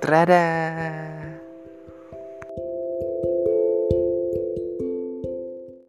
Terada.